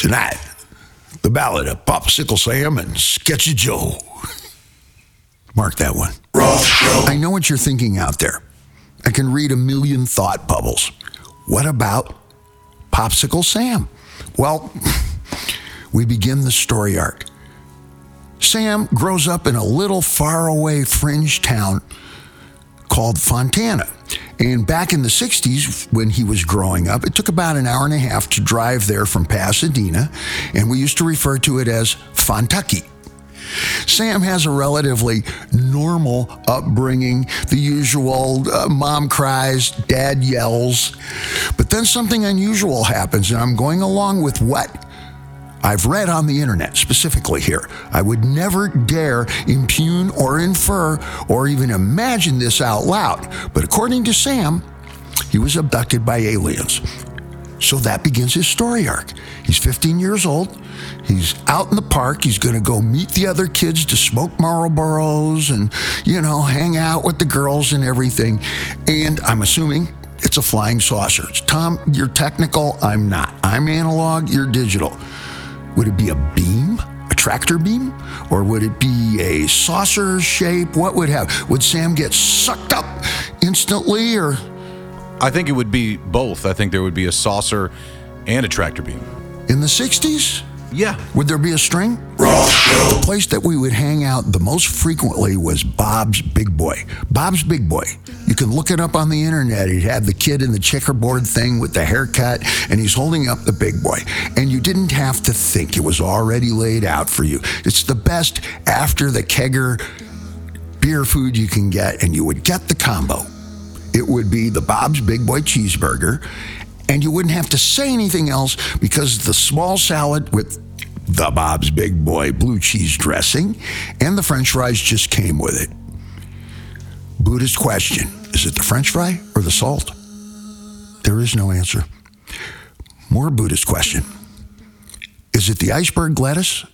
Tonight, the ballad of Popsicle Sam and Sketchy Joe. Mark that one. I know what you're thinking out there. I can read a million thought bubbles. What about Popsicle Sam? Well, we begin the story arc. Sam grows up in a little faraway fringe town called Fontana. And back in the 60s, when he was growing up, it took about an hour and a half to drive there from Pasadena, and we used to refer to it as Fontucky. Sam has a relatively normal upbringing, the usual uh, mom cries, dad yells. But then something unusual happens, and I'm going along with what I've read on the internet specifically here. I would never dare impugn or infer or even imagine this out loud. But according to Sam, he was abducted by aliens. So that begins his story arc. He's 15 years old. He's out in the park. He's going to go meet the other kids to smoke Marlboros and, you know, hang out with the girls and everything. And I'm assuming it's a flying saucer. Tom, you're technical. I'm not. I'm analog. You're digital. Would it be a beam? A tractor beam? Or would it be a saucer shape? What would have? Would Sam get sucked up instantly or I think it would be both. I think there would be a saucer and a tractor beam. in the 60s? Yeah. Would there be a string? The place that we would hang out the most frequently was Bob's Big Boy. Bob's Big Boy. You can look it up on the internet. He'd have the kid in the checkerboard thing with the haircut, and he's holding up the big boy. And you didn't have to think, it was already laid out for you. It's the best after the kegger beer food you can get, and you would get the combo. It would be the Bob's Big Boy cheeseburger, and you wouldn't have to say anything else because the small salad with the Bob's Big Boy blue cheese dressing and the french fries just came with it. Buddhist question Is it the french fry or the salt? There is no answer. More Buddhist question Is it the iceberg lettuce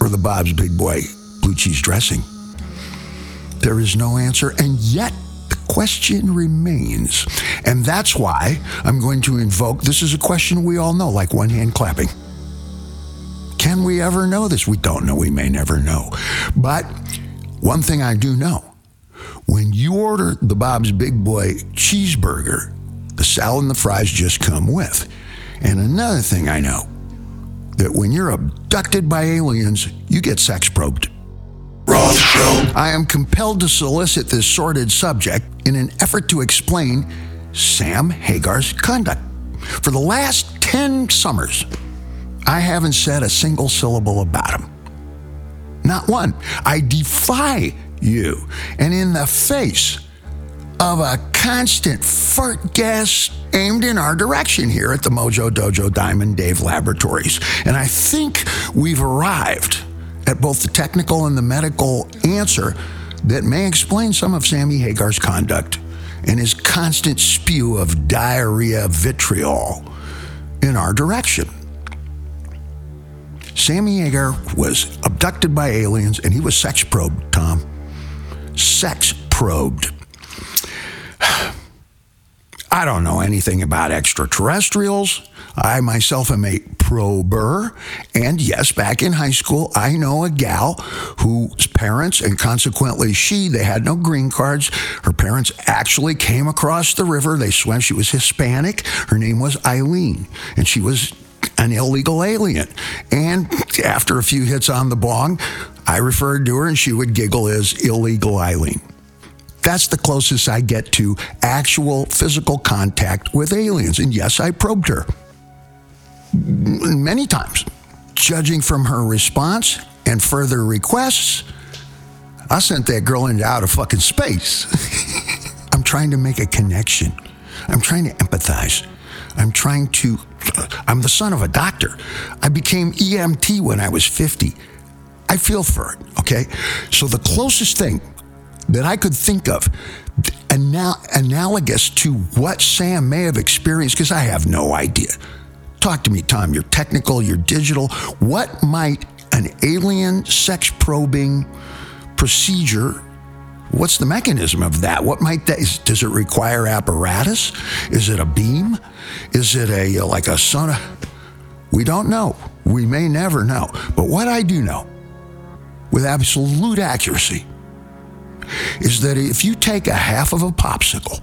or the Bob's Big Boy blue cheese dressing? There is no answer, and yet question remains. And that's why I'm going to invoke this is a question we all know, like one hand clapping. Can we ever know this? We don't know. We may never know. But one thing I do know when you order the Bob's Big Boy cheeseburger, the salad and the fries just come with. And another thing I know that when you're abducted by aliens, you get sex probed. I am compelled to solicit this sordid subject in an effort to explain Sam Hagar's conduct. For the last 10 summers, I haven't said a single syllable about him. Not one. I defy you. And in the face of a constant fart gas aimed in our direction here at the Mojo Dojo Diamond Dave Laboratories. And I think we've arrived at both the technical and the medical answer that may explain some of Sammy Hagar's conduct and his constant spew of diarrhea vitriol in our direction. Sammy Hagar was abducted by aliens and he was sex probed, Tom. Sex probed. I don't know anything about extraterrestrials. I myself am a prober. And yes, back in high school, I know a gal whose parents, and consequently she, they had no green cards. Her parents actually came across the river. They swam. She was Hispanic. Her name was Eileen. And she was an illegal alien. And after a few hits on the bong, I referred to her and she would giggle as illegal Eileen. That's the closest I get to actual physical contact with aliens. And yes, I probed her many times. Judging from her response and further requests, I sent that girl into outer fucking space. I'm trying to make a connection. I'm trying to empathize. I'm trying to. I'm the son of a doctor. I became EMT when I was 50. I feel for it, okay? So the closest thing that I could think of anal- analogous to what Sam may have experienced, because I have no idea. Talk to me, Tom. You're technical, you're digital. What might an alien sex probing procedure? What's the mechanism of that? What might that? Is, does it require apparatus? Is it a beam? Is it a uh, like a sonar? We don't know. We may never know. But what I do know with absolute accuracy is that if you take a half of a popsicle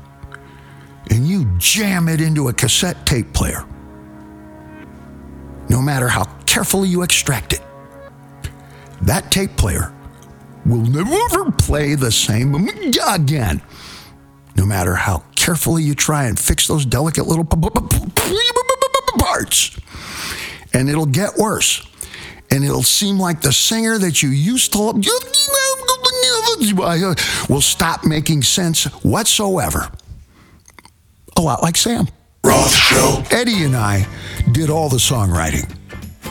and you jam it into a cassette tape player, no matter how carefully you extract it, that tape player will never play the same again. No matter how carefully you try and fix those delicate little parts. And it'll get worse. And it'll seem like the singer that you used to love will stop making sense whatsoever. A lot like Sam. Roth Show. Eddie and I did all the songwriting.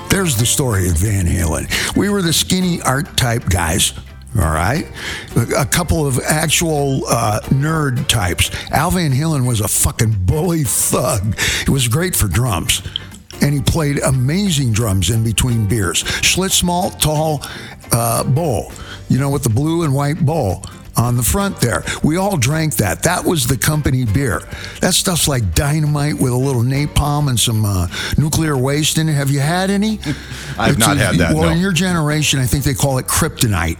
There's the story of Van Halen. We were the skinny art type guys. All right. A couple of actual uh, nerd types. Al Van Halen was a fucking bully thug. It was great for drums. And he played amazing drums in between beers. Schlitz malt, tall uh, bowl, you know, with the blue and white bowl on the front there. We all drank that. That was the company beer. That stuff's like dynamite with a little napalm and some uh, nuclear waste in it. Have you had any? I've not had that. Well, no. in your generation, I think they call it kryptonite.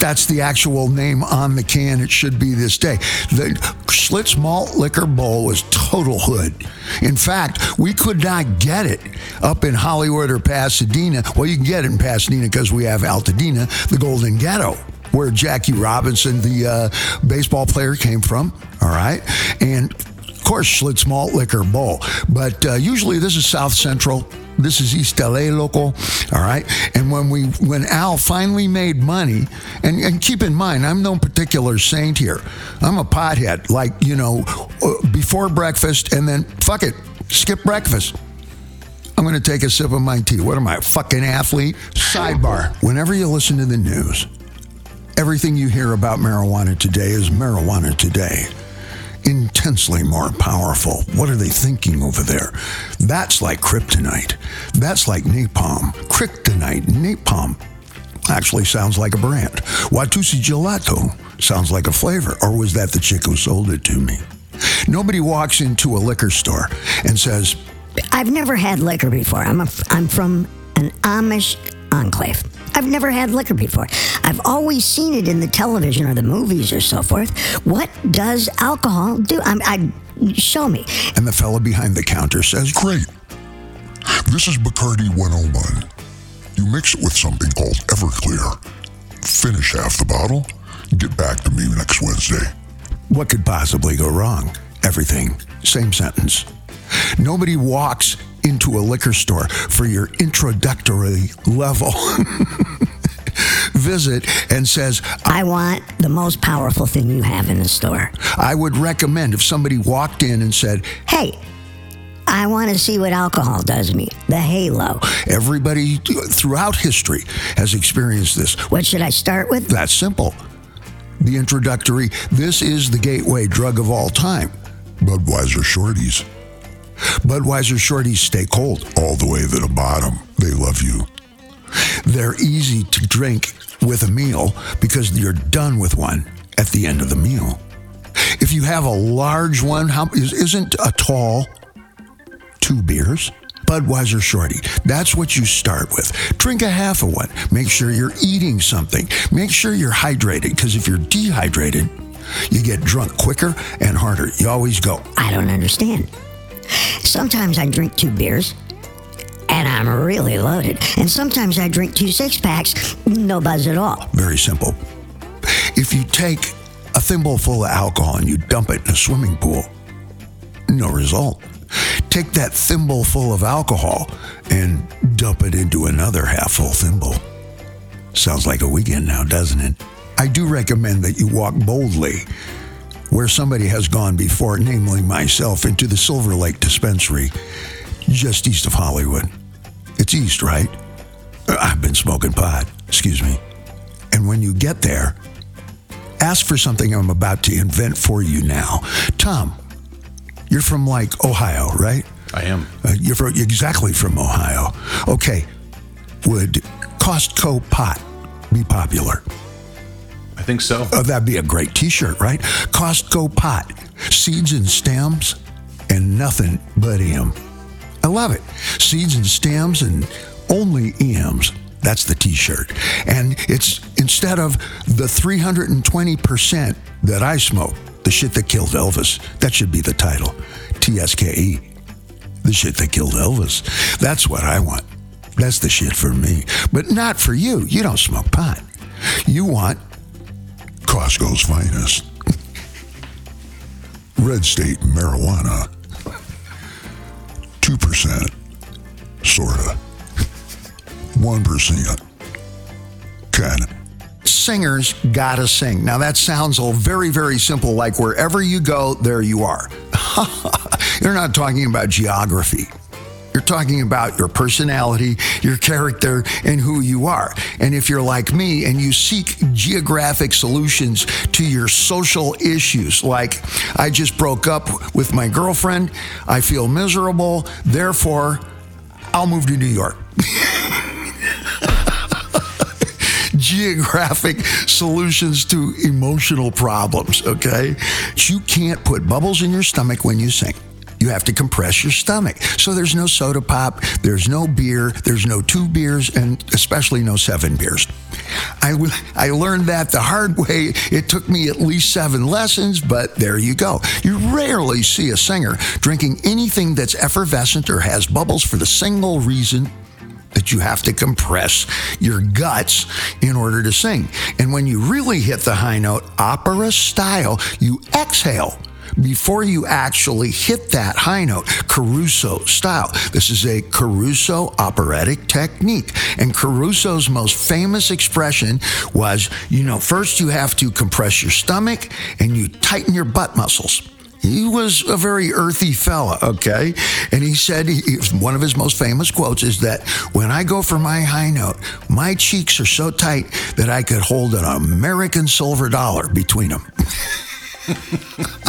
That's the actual name on the can. It should be this day. The Schlitz Malt Liquor Bull was total hood. In fact, we could not get it up in Hollywood or Pasadena. Well, you can get it in Pasadena because we have Altadena, the Golden Ghetto where Jackie Robinson, the uh, baseball player, came from. All right. And of course, Schlitz Malt Liquor Bull. But uh, usually this is South Central. This is East LA local, all right. And when we, when Al finally made money, and, and keep in mind, I'm no particular saint here. I'm a pothead, like you know, uh, before breakfast, and then fuck it, skip breakfast. I'm going to take a sip of my tea. What am I, a fucking athlete? Sidebar. Whenever you listen to the news, everything you hear about marijuana today is marijuana today. Intensely more powerful. What are they thinking over there? That's like kryptonite. That's like napalm. Kryptonite, napalm. Actually sounds like a brand. Watusi Gelato sounds like a flavor. Or was that the chick who sold it to me? Nobody walks into a liquor store and says, I've never had liquor before. I'm a, I'm from an Amish enclave. I've never had liquor before. I've always seen it in the television or the movies or so forth. What does alcohol do? I, I show me. and the fella behind the counter says, Great. This is Bacardi 101. You mix it with something called Everclear. Finish half the bottle. Get back to me next Wednesday. What could possibly go wrong? Everything. Same sentence. Nobody walks into a liquor store for your introductory level visit and says, I want the most powerful thing you have in the store. I would recommend if somebody walked in and said, Hey, I want to see what alcohol does to me. The halo. everybody throughout history has experienced this. What should I start with? That's simple. The introductory, this is the gateway drug of all time. Budweiser Shorties. Budweiser shorties stay cold. All the way to the bottom. They love you. They're easy to drink with a meal because you're done with one at the end of the meal. If you have a large one, how, is, isn't a tall two beers? Budweiser Shorty. That's what you start with. Drink a half of one. Make sure you're eating something. Make sure you're hydrated because if you're dehydrated, you get drunk quicker and harder. You always go, I don't understand. Sometimes I drink two beers and I'm really loaded. And sometimes I drink two six packs, no buzz at all. Very simple. If you take a thimble full of alcohol and you dump it in a swimming pool, no result. Take that thimble full of alcohol and dump it into another half full thimble. Sounds like a weekend now, doesn't it? I do recommend that you walk boldly where somebody has gone before, namely myself, into the Silver Lake Dispensary just east of Hollywood. It's east, right? Uh, I've been smoking pot, excuse me. And when you get there, ask for something I'm about to invent for you now. Tom, you're from like Ohio, right? I am. Uh, you're from, exactly from Ohio. Okay. Would Costco pot be popular? Think so. Oh, that'd be a great T-shirt, right? Costco pot, seeds and stems, and nothing but him. I love it. Seeds and stems and only EMs. That's the t-shirt. And it's instead of the 320% that I smoke, the shit that killed Elvis. That should be the title. TSKE. The shit that killed Elvis. That's what I want. That's the shit for me. But not for you. You don't smoke pot. You want Costco's finest. Red State marijuana. 2%. Sorta. 1%. Kinda. singers gotta sing. Now that sounds all very, very simple, like wherever you go, there you are. You're not talking about geography. You're talking about your personality, your character, and who you are. And if you're like me and you seek geographic solutions to your social issues, like I just broke up with my girlfriend, I feel miserable, therefore, I'll move to New York. geographic solutions to emotional problems, okay? You can't put bubbles in your stomach when you sing. You have to compress your stomach. So there's no soda pop, there's no beer, there's no two beers, and especially no seven beers. I, I learned that the hard way. It took me at least seven lessons, but there you go. You rarely see a singer drinking anything that's effervescent or has bubbles for the single reason that you have to compress your guts in order to sing. And when you really hit the high note, opera style, you exhale before you actually hit that high note, Caruso style. This is a Caruso operatic technique. And Caruso's most famous expression was, you know, first you have to compress your stomach and you tighten your butt muscles. He was a very earthy fella, okay? And he said, he, one of his most famous quotes is that when I go for my high note, my cheeks are so tight that I could hold an American silver dollar between them.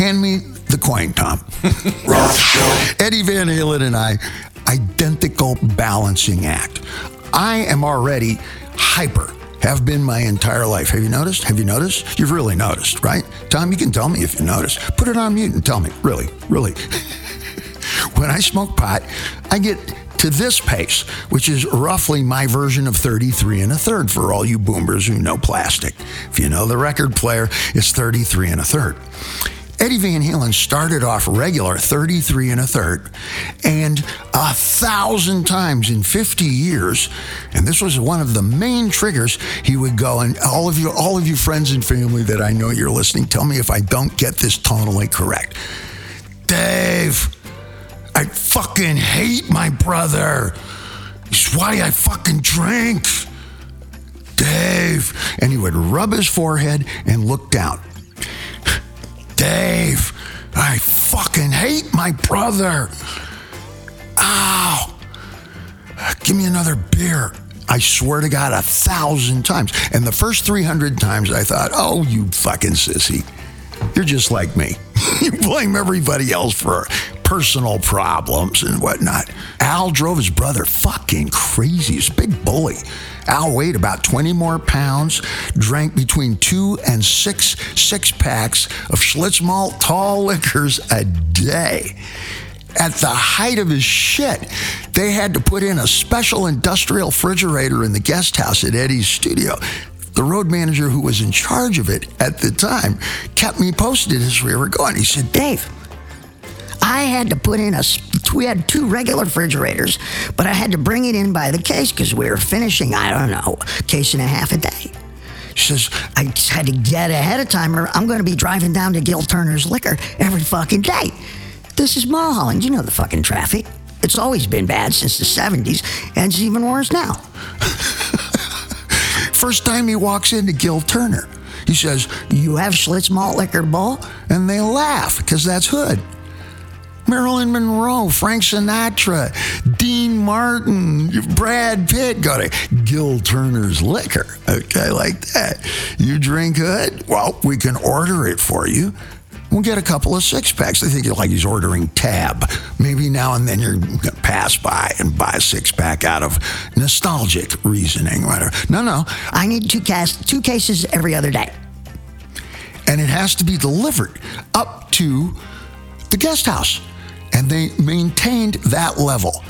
Hand me the coin, Tom. Eddie Van Halen and I, identical balancing act. I am already hyper have been my entire life. Have you noticed? Have you noticed? You've really noticed, right? Tom, you can tell me if you noticed. Put it on mute and tell me. Really, really. when I smoke pot, I get to this pace, which is roughly my version of 33 and a third for all you boomers who know plastic. If you know the record player, it's 33 and a third. Eddie Van Halen started off regular 33 and a third, and a thousand times in 50 years, and this was one of the main triggers, he would go, and all of you, all of you friends and family that I know you're listening, tell me if I don't get this tonally correct. Dave, I fucking hate my brother. It's why I fucking drink. Dave. And he would rub his forehead and look down. Dave, I fucking hate my brother. Ow. Give me another beer. I swear to God, a thousand times. And the first 300 times I thought, oh, you fucking sissy. You're just like me. you blame everybody else for personal problems and whatnot. Al drove his brother fucking crazy. He's a big bully. Al weighed about 20 more pounds, drank between two and six six packs of Schlitz malt tall liquors a day. At the height of his shit, they had to put in a special industrial refrigerator in the guest house at Eddie's studio. The road manager who was in charge of it at the time kept me posted as we were going. He said, Dave, I had to put in a. We had two regular refrigerators, but I had to bring it in by the case because we were finishing, I don't know, case and a half a day. She says, I had to get ahead of time or I'm going to be driving down to Gil Turner's Liquor every fucking day. This is Mulholland. You know the fucking traffic. It's always been bad since the 70s, and it's even worse now. First time he walks into Gil Turner, he says, You have Schlitz malt liquor, bull? And they laugh because that's Hood. Marilyn Monroe, Frank Sinatra, Dean Martin, Brad Pitt go to Gil Turner's Liquor. Okay, like that. You drink Hood? Well, we can order it for you. We'll get a couple of six packs. They think you're like he's ordering tab. Maybe now and then you're going to pass by and buy a six pack out of nostalgic reasoning, whatever. No, no. I need two, cas- two cases every other day. And it has to be delivered up to the guest house. And they maintained that level.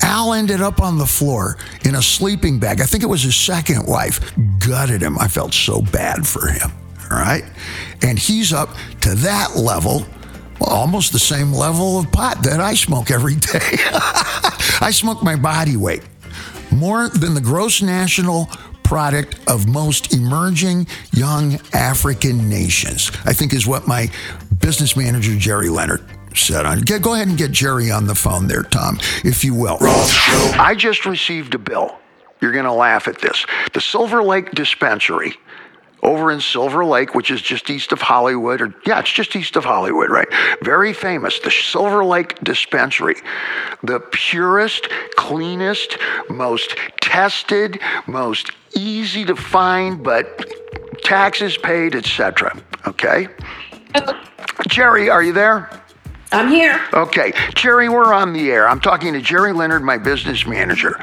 Al ended up on the floor in a sleeping bag. I think it was his second wife. Gutted him. I felt so bad for him. All right. And he's up to that level, well, almost the same level of pot that I smoke every day. I smoke my body weight more than the gross national product of most emerging young African nations, I think is what my business manager, Jerry Leonard, said on. Get, go ahead and get Jerry on the phone there, Tom, if you will. I just received a bill. You're going to laugh at this. The Silver Lake Dispensary over in Silver Lake, which is just east of Hollywood, or yeah, it's just east of Hollywood, right? Very famous, the Silver Lake Dispensary, the purest, cleanest, most tested, most easy to find, but taxes paid, etc. Okay, Jerry, are you there? I'm here. Okay, Jerry, we're on the air. I'm talking to Jerry Leonard, my business manager.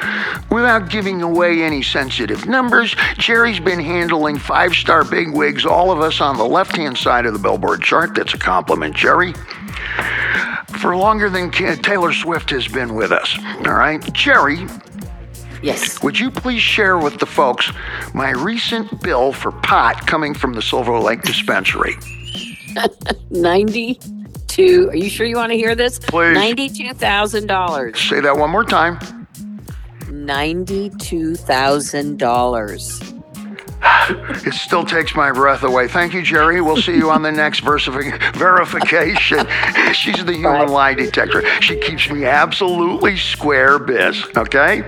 Without giving away any sensitive numbers, Jerry's been handling five star bigwigs, all of us on the left hand side of the billboard chart. That's a compliment, Jerry. For longer than Taylor Swift has been with us. All right, Jerry, Yes. would you please share with the folks my recent bill for pot coming from the Silver Lake Dispensary? 92. Are you sure you want to hear this? Please. $92,000. Say that one more time. $92,000. It still takes my breath away. Thank you, Jerry. We'll see you on the next versifi- verification. She's the human lie detector. She keeps me absolutely square biz, okay?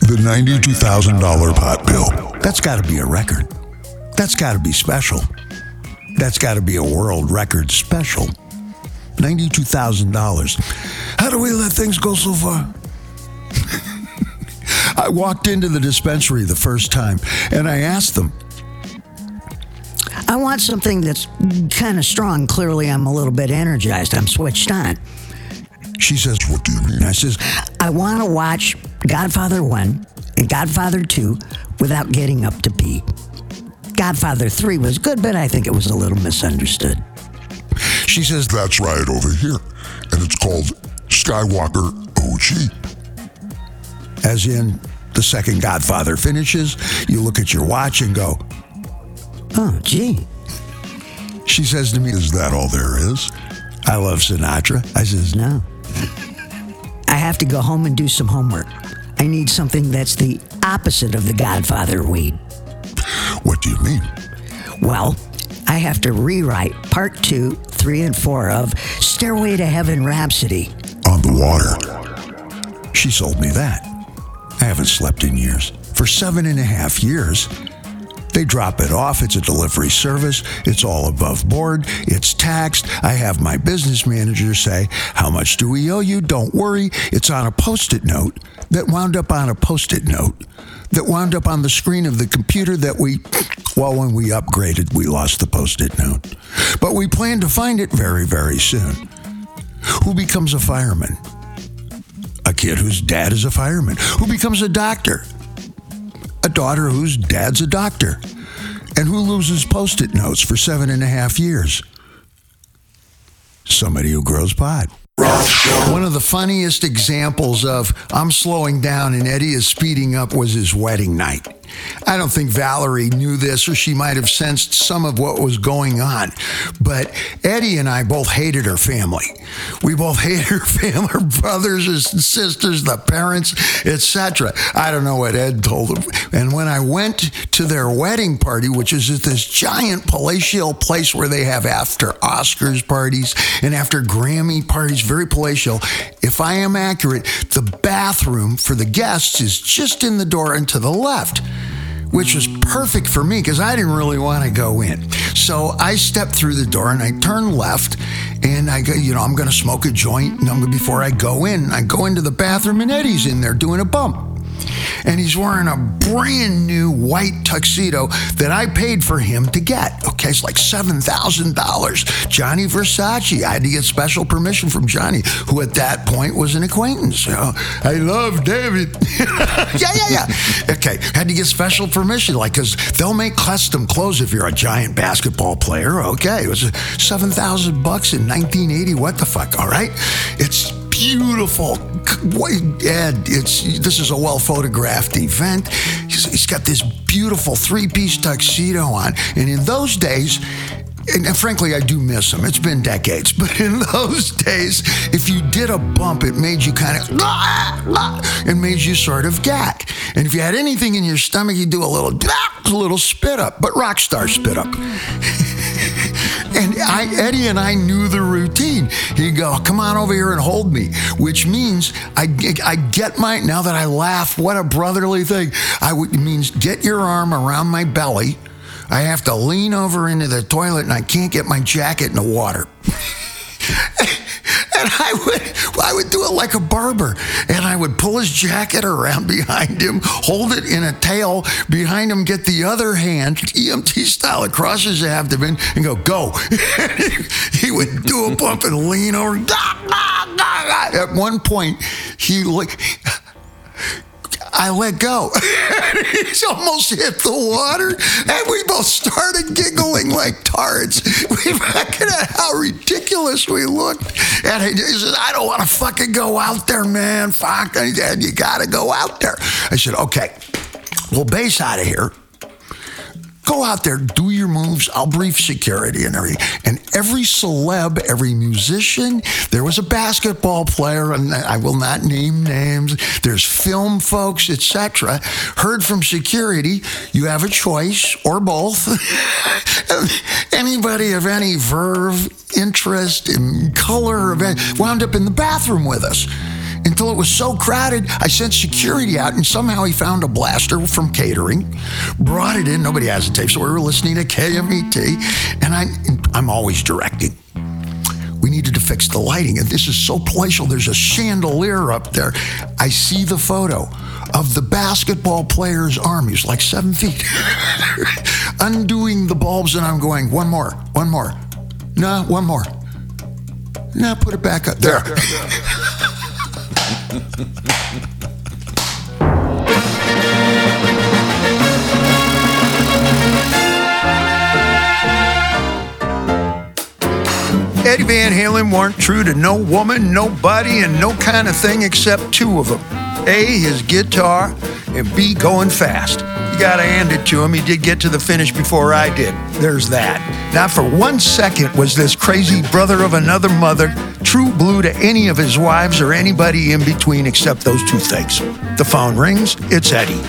The $92,000 pot bill. That's got to be a record. That's got to be special. That's got to be a world record special. $92,000. How do we let things go so far? I walked into the dispensary the first time and I asked them, I want something that's kind of strong. Clearly, I'm a little bit energized. I'm switched on. she says, What do you mean? I says, I want to watch Godfather 1 and Godfather 2 without getting up to pee. Godfather 3 was good, but I think it was a little misunderstood. she says, That's right over here. And it's called Skywalker OG. as in the second Godfather finishes, you look at your watch and go, Oh, gee. she says to me, Is that all there is? I love Sinatra. I says, No. I have to go home and do some homework. I need something that's the opposite of the Godfather weed. What do you mean? Well, I have to rewrite part two, three, and four of Stairway to Heaven Rhapsody. On the water. She sold me that. I haven't slept in years. For seven and a half years, they drop it off. It's a delivery service. It's all above board. It's taxed. I have my business manager say, How much do we owe you? Don't worry. It's on a post it note that wound up on a post it note that wound up on the screen of the computer that we, well, when we upgraded, we lost the post it note. But we plan to find it very, very soon. Who becomes a fireman? a kid whose dad is a fireman, who becomes a doctor, a daughter whose dad's a doctor, and who loses post it notes for seven and a half years. Somebody who grows pot. One of the funniest examples of I'm slowing down and Eddie is speeding up was his wedding night. I don't think Valerie knew this, or she might have sensed some of what was going on. But Eddie and I both hated her family. We both hated her family, her brothers, and sisters, the parents, etc. I don't know what Ed told him. And when I went to their wedding party, which is at this giant palatial place where they have after Oscars parties and after Grammy parties, very palatial. If I am accurate, the bathroom for the guests is just in the door and to the left which was perfect for me because I didn't really want to go in. So I stepped through the door and I turned left and I go, you know, I'm going to smoke a joint before I go in. I go into the bathroom and Eddie's in there doing a bump. And he's wearing a brand new white tuxedo that I paid for him to get. Okay, it's like $7,000. Johnny Versace. I had to get special permission from Johnny, who at that point was an acquaintance. You know, I love David. yeah, yeah, yeah. Okay, had to get special permission, like, because they'll make custom clothes if you're a giant basketball player. Okay, it was 7,000 bucks in 1980. What the fuck? All right, it's beautiful. Ed, it's this is a well photographed event. He's, he's got this beautiful three piece tuxedo on, and in those days. And frankly, I do miss him. It's been decades. But in those days, if you did a bump, it made you kind of, it made you sort of gag. And if you had anything in your stomach, you'd do a little, a little spit up, but rock star spit up. And I, Eddie and I knew the routine. He'd go, come on over here and hold me, which means I, I get my, now that I laugh, what a brotherly thing. I would, means get your arm around my belly. I have to lean over into the toilet and I can't get my jacket in the water. I would, do it like a barber. And I would pull his jacket around behind him, hold it in a tail behind him, get the other hand, EMT style, across his abdomen, and go, go. he would do a bump and lean over. At one point, he I let go. He's almost hit the water, and we both started giggling like tards. We fucking how ridiculous we looked. And he said, "I don't want to fucking go out there, man. Fuck, and you got to go out there." I said, "Okay, well, base out of here." Go out there, do your moves. I'll brief security and everything. And every celeb, every musician, there was a basketball player, and I will not name names. There's film folks, etc. Heard from security, you have a choice or both. Anybody of any verve, interest, in color, wound up in the bathroom with us until it was so crowded, I sent security out, and somehow he found a blaster from catering, brought it in. Nobody has a tape, so we were listening to KMET, and I, I'm always directing. We needed to fix the lighting, and this is so palatial. There's a chandelier up there. I see the photo of the basketball player's arm. He's like seven feet, undoing the bulbs, and I'm going, one more, one more. No, one more. Now put it back up there. there, there, there. Eddie Van Halen weren't true to no woman, nobody, and no kind of thing except two of them. A, his guitar, and B, going fast. You gotta hand it to him, he did get to the finish before I did. There's that. Not for one second was this crazy brother of another mother true blue to any of his wives or anybody in between except those two things. The phone rings, it's Eddie.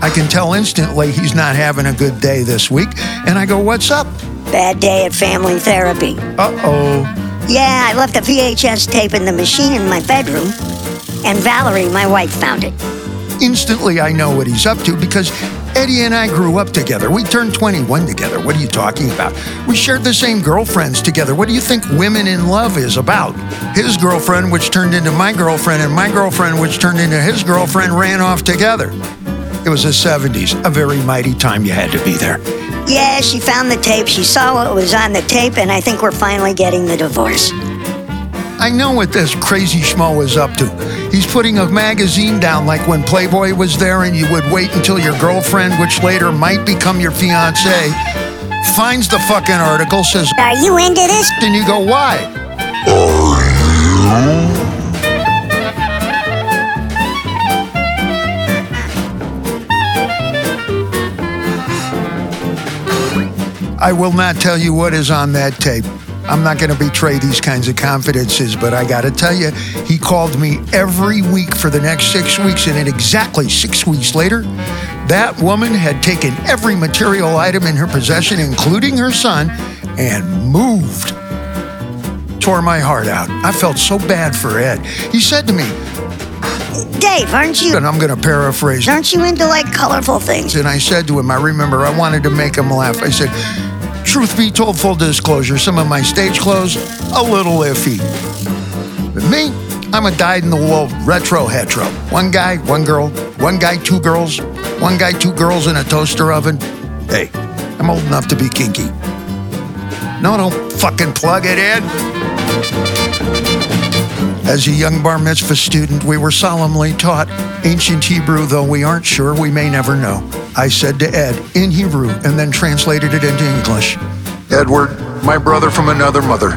I can tell instantly he's not having a good day this week, and I go, What's up? Bad day at family therapy. Uh oh. Yeah, I left a VHS tape in the machine in my bedroom, and Valerie, my wife, found it. Instantly, I know what he's up to because Eddie and I grew up together. We turned 21 together. What are you talking about? We shared the same girlfriends together. What do you think women in love is about? His girlfriend, which turned into my girlfriend, and my girlfriend, which turned into his girlfriend, ran off together. It was the 70s, a very mighty time you had to be there. Yeah, she found the tape. She saw what was on the tape, and I think we're finally getting the divorce. I know what this crazy schmo is up to. He's putting a magazine down like when Playboy was there and you would wait until your girlfriend, which later might become your fiance, finds the fucking article, says, Are you into this? And you go, Why? I will not tell you what is on that tape. I'm not going to betray these kinds of confidences, but I got to tell you, he called me every week for the next six weeks, and then exactly six weeks later, that woman had taken every material item in her possession, including her son, and moved. Tore my heart out. I felt so bad for Ed. He said to me, Dave, aren't you? And I'm going to paraphrase. Aren't you into like colorful things? And I said to him, I remember I wanted to make him laugh. I said, Truth be told, full disclosure, some of my stage clothes, a little iffy. But me, I'm a dyed in the wool retro hetero. One guy, one girl, one guy, two girls, one guy, two girls in a toaster oven. Hey, I'm old enough to be kinky. No, don't fucking plug it in. As a young bar mitzvah student, we were solemnly taught ancient Hebrew, though we aren't sure, we may never know. I said to Ed in Hebrew and then translated it into English Edward, my brother from another mother.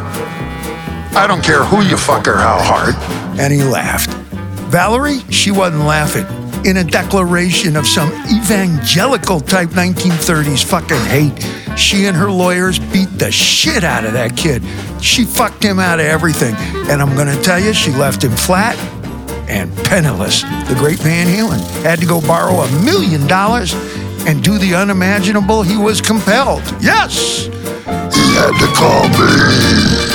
I don't care who you fuck or how hard. And he laughed. Valerie, she wasn't laughing. In a declaration of some evangelical type 1930s fucking hate, she and her lawyers beat the shit out of that kid. She fucked him out of everything. And I'm gonna tell you, she left him flat and penniless. The great Van Halen had to go borrow a million dollars and do the unimaginable. He was compelled. Yes! He had to call me.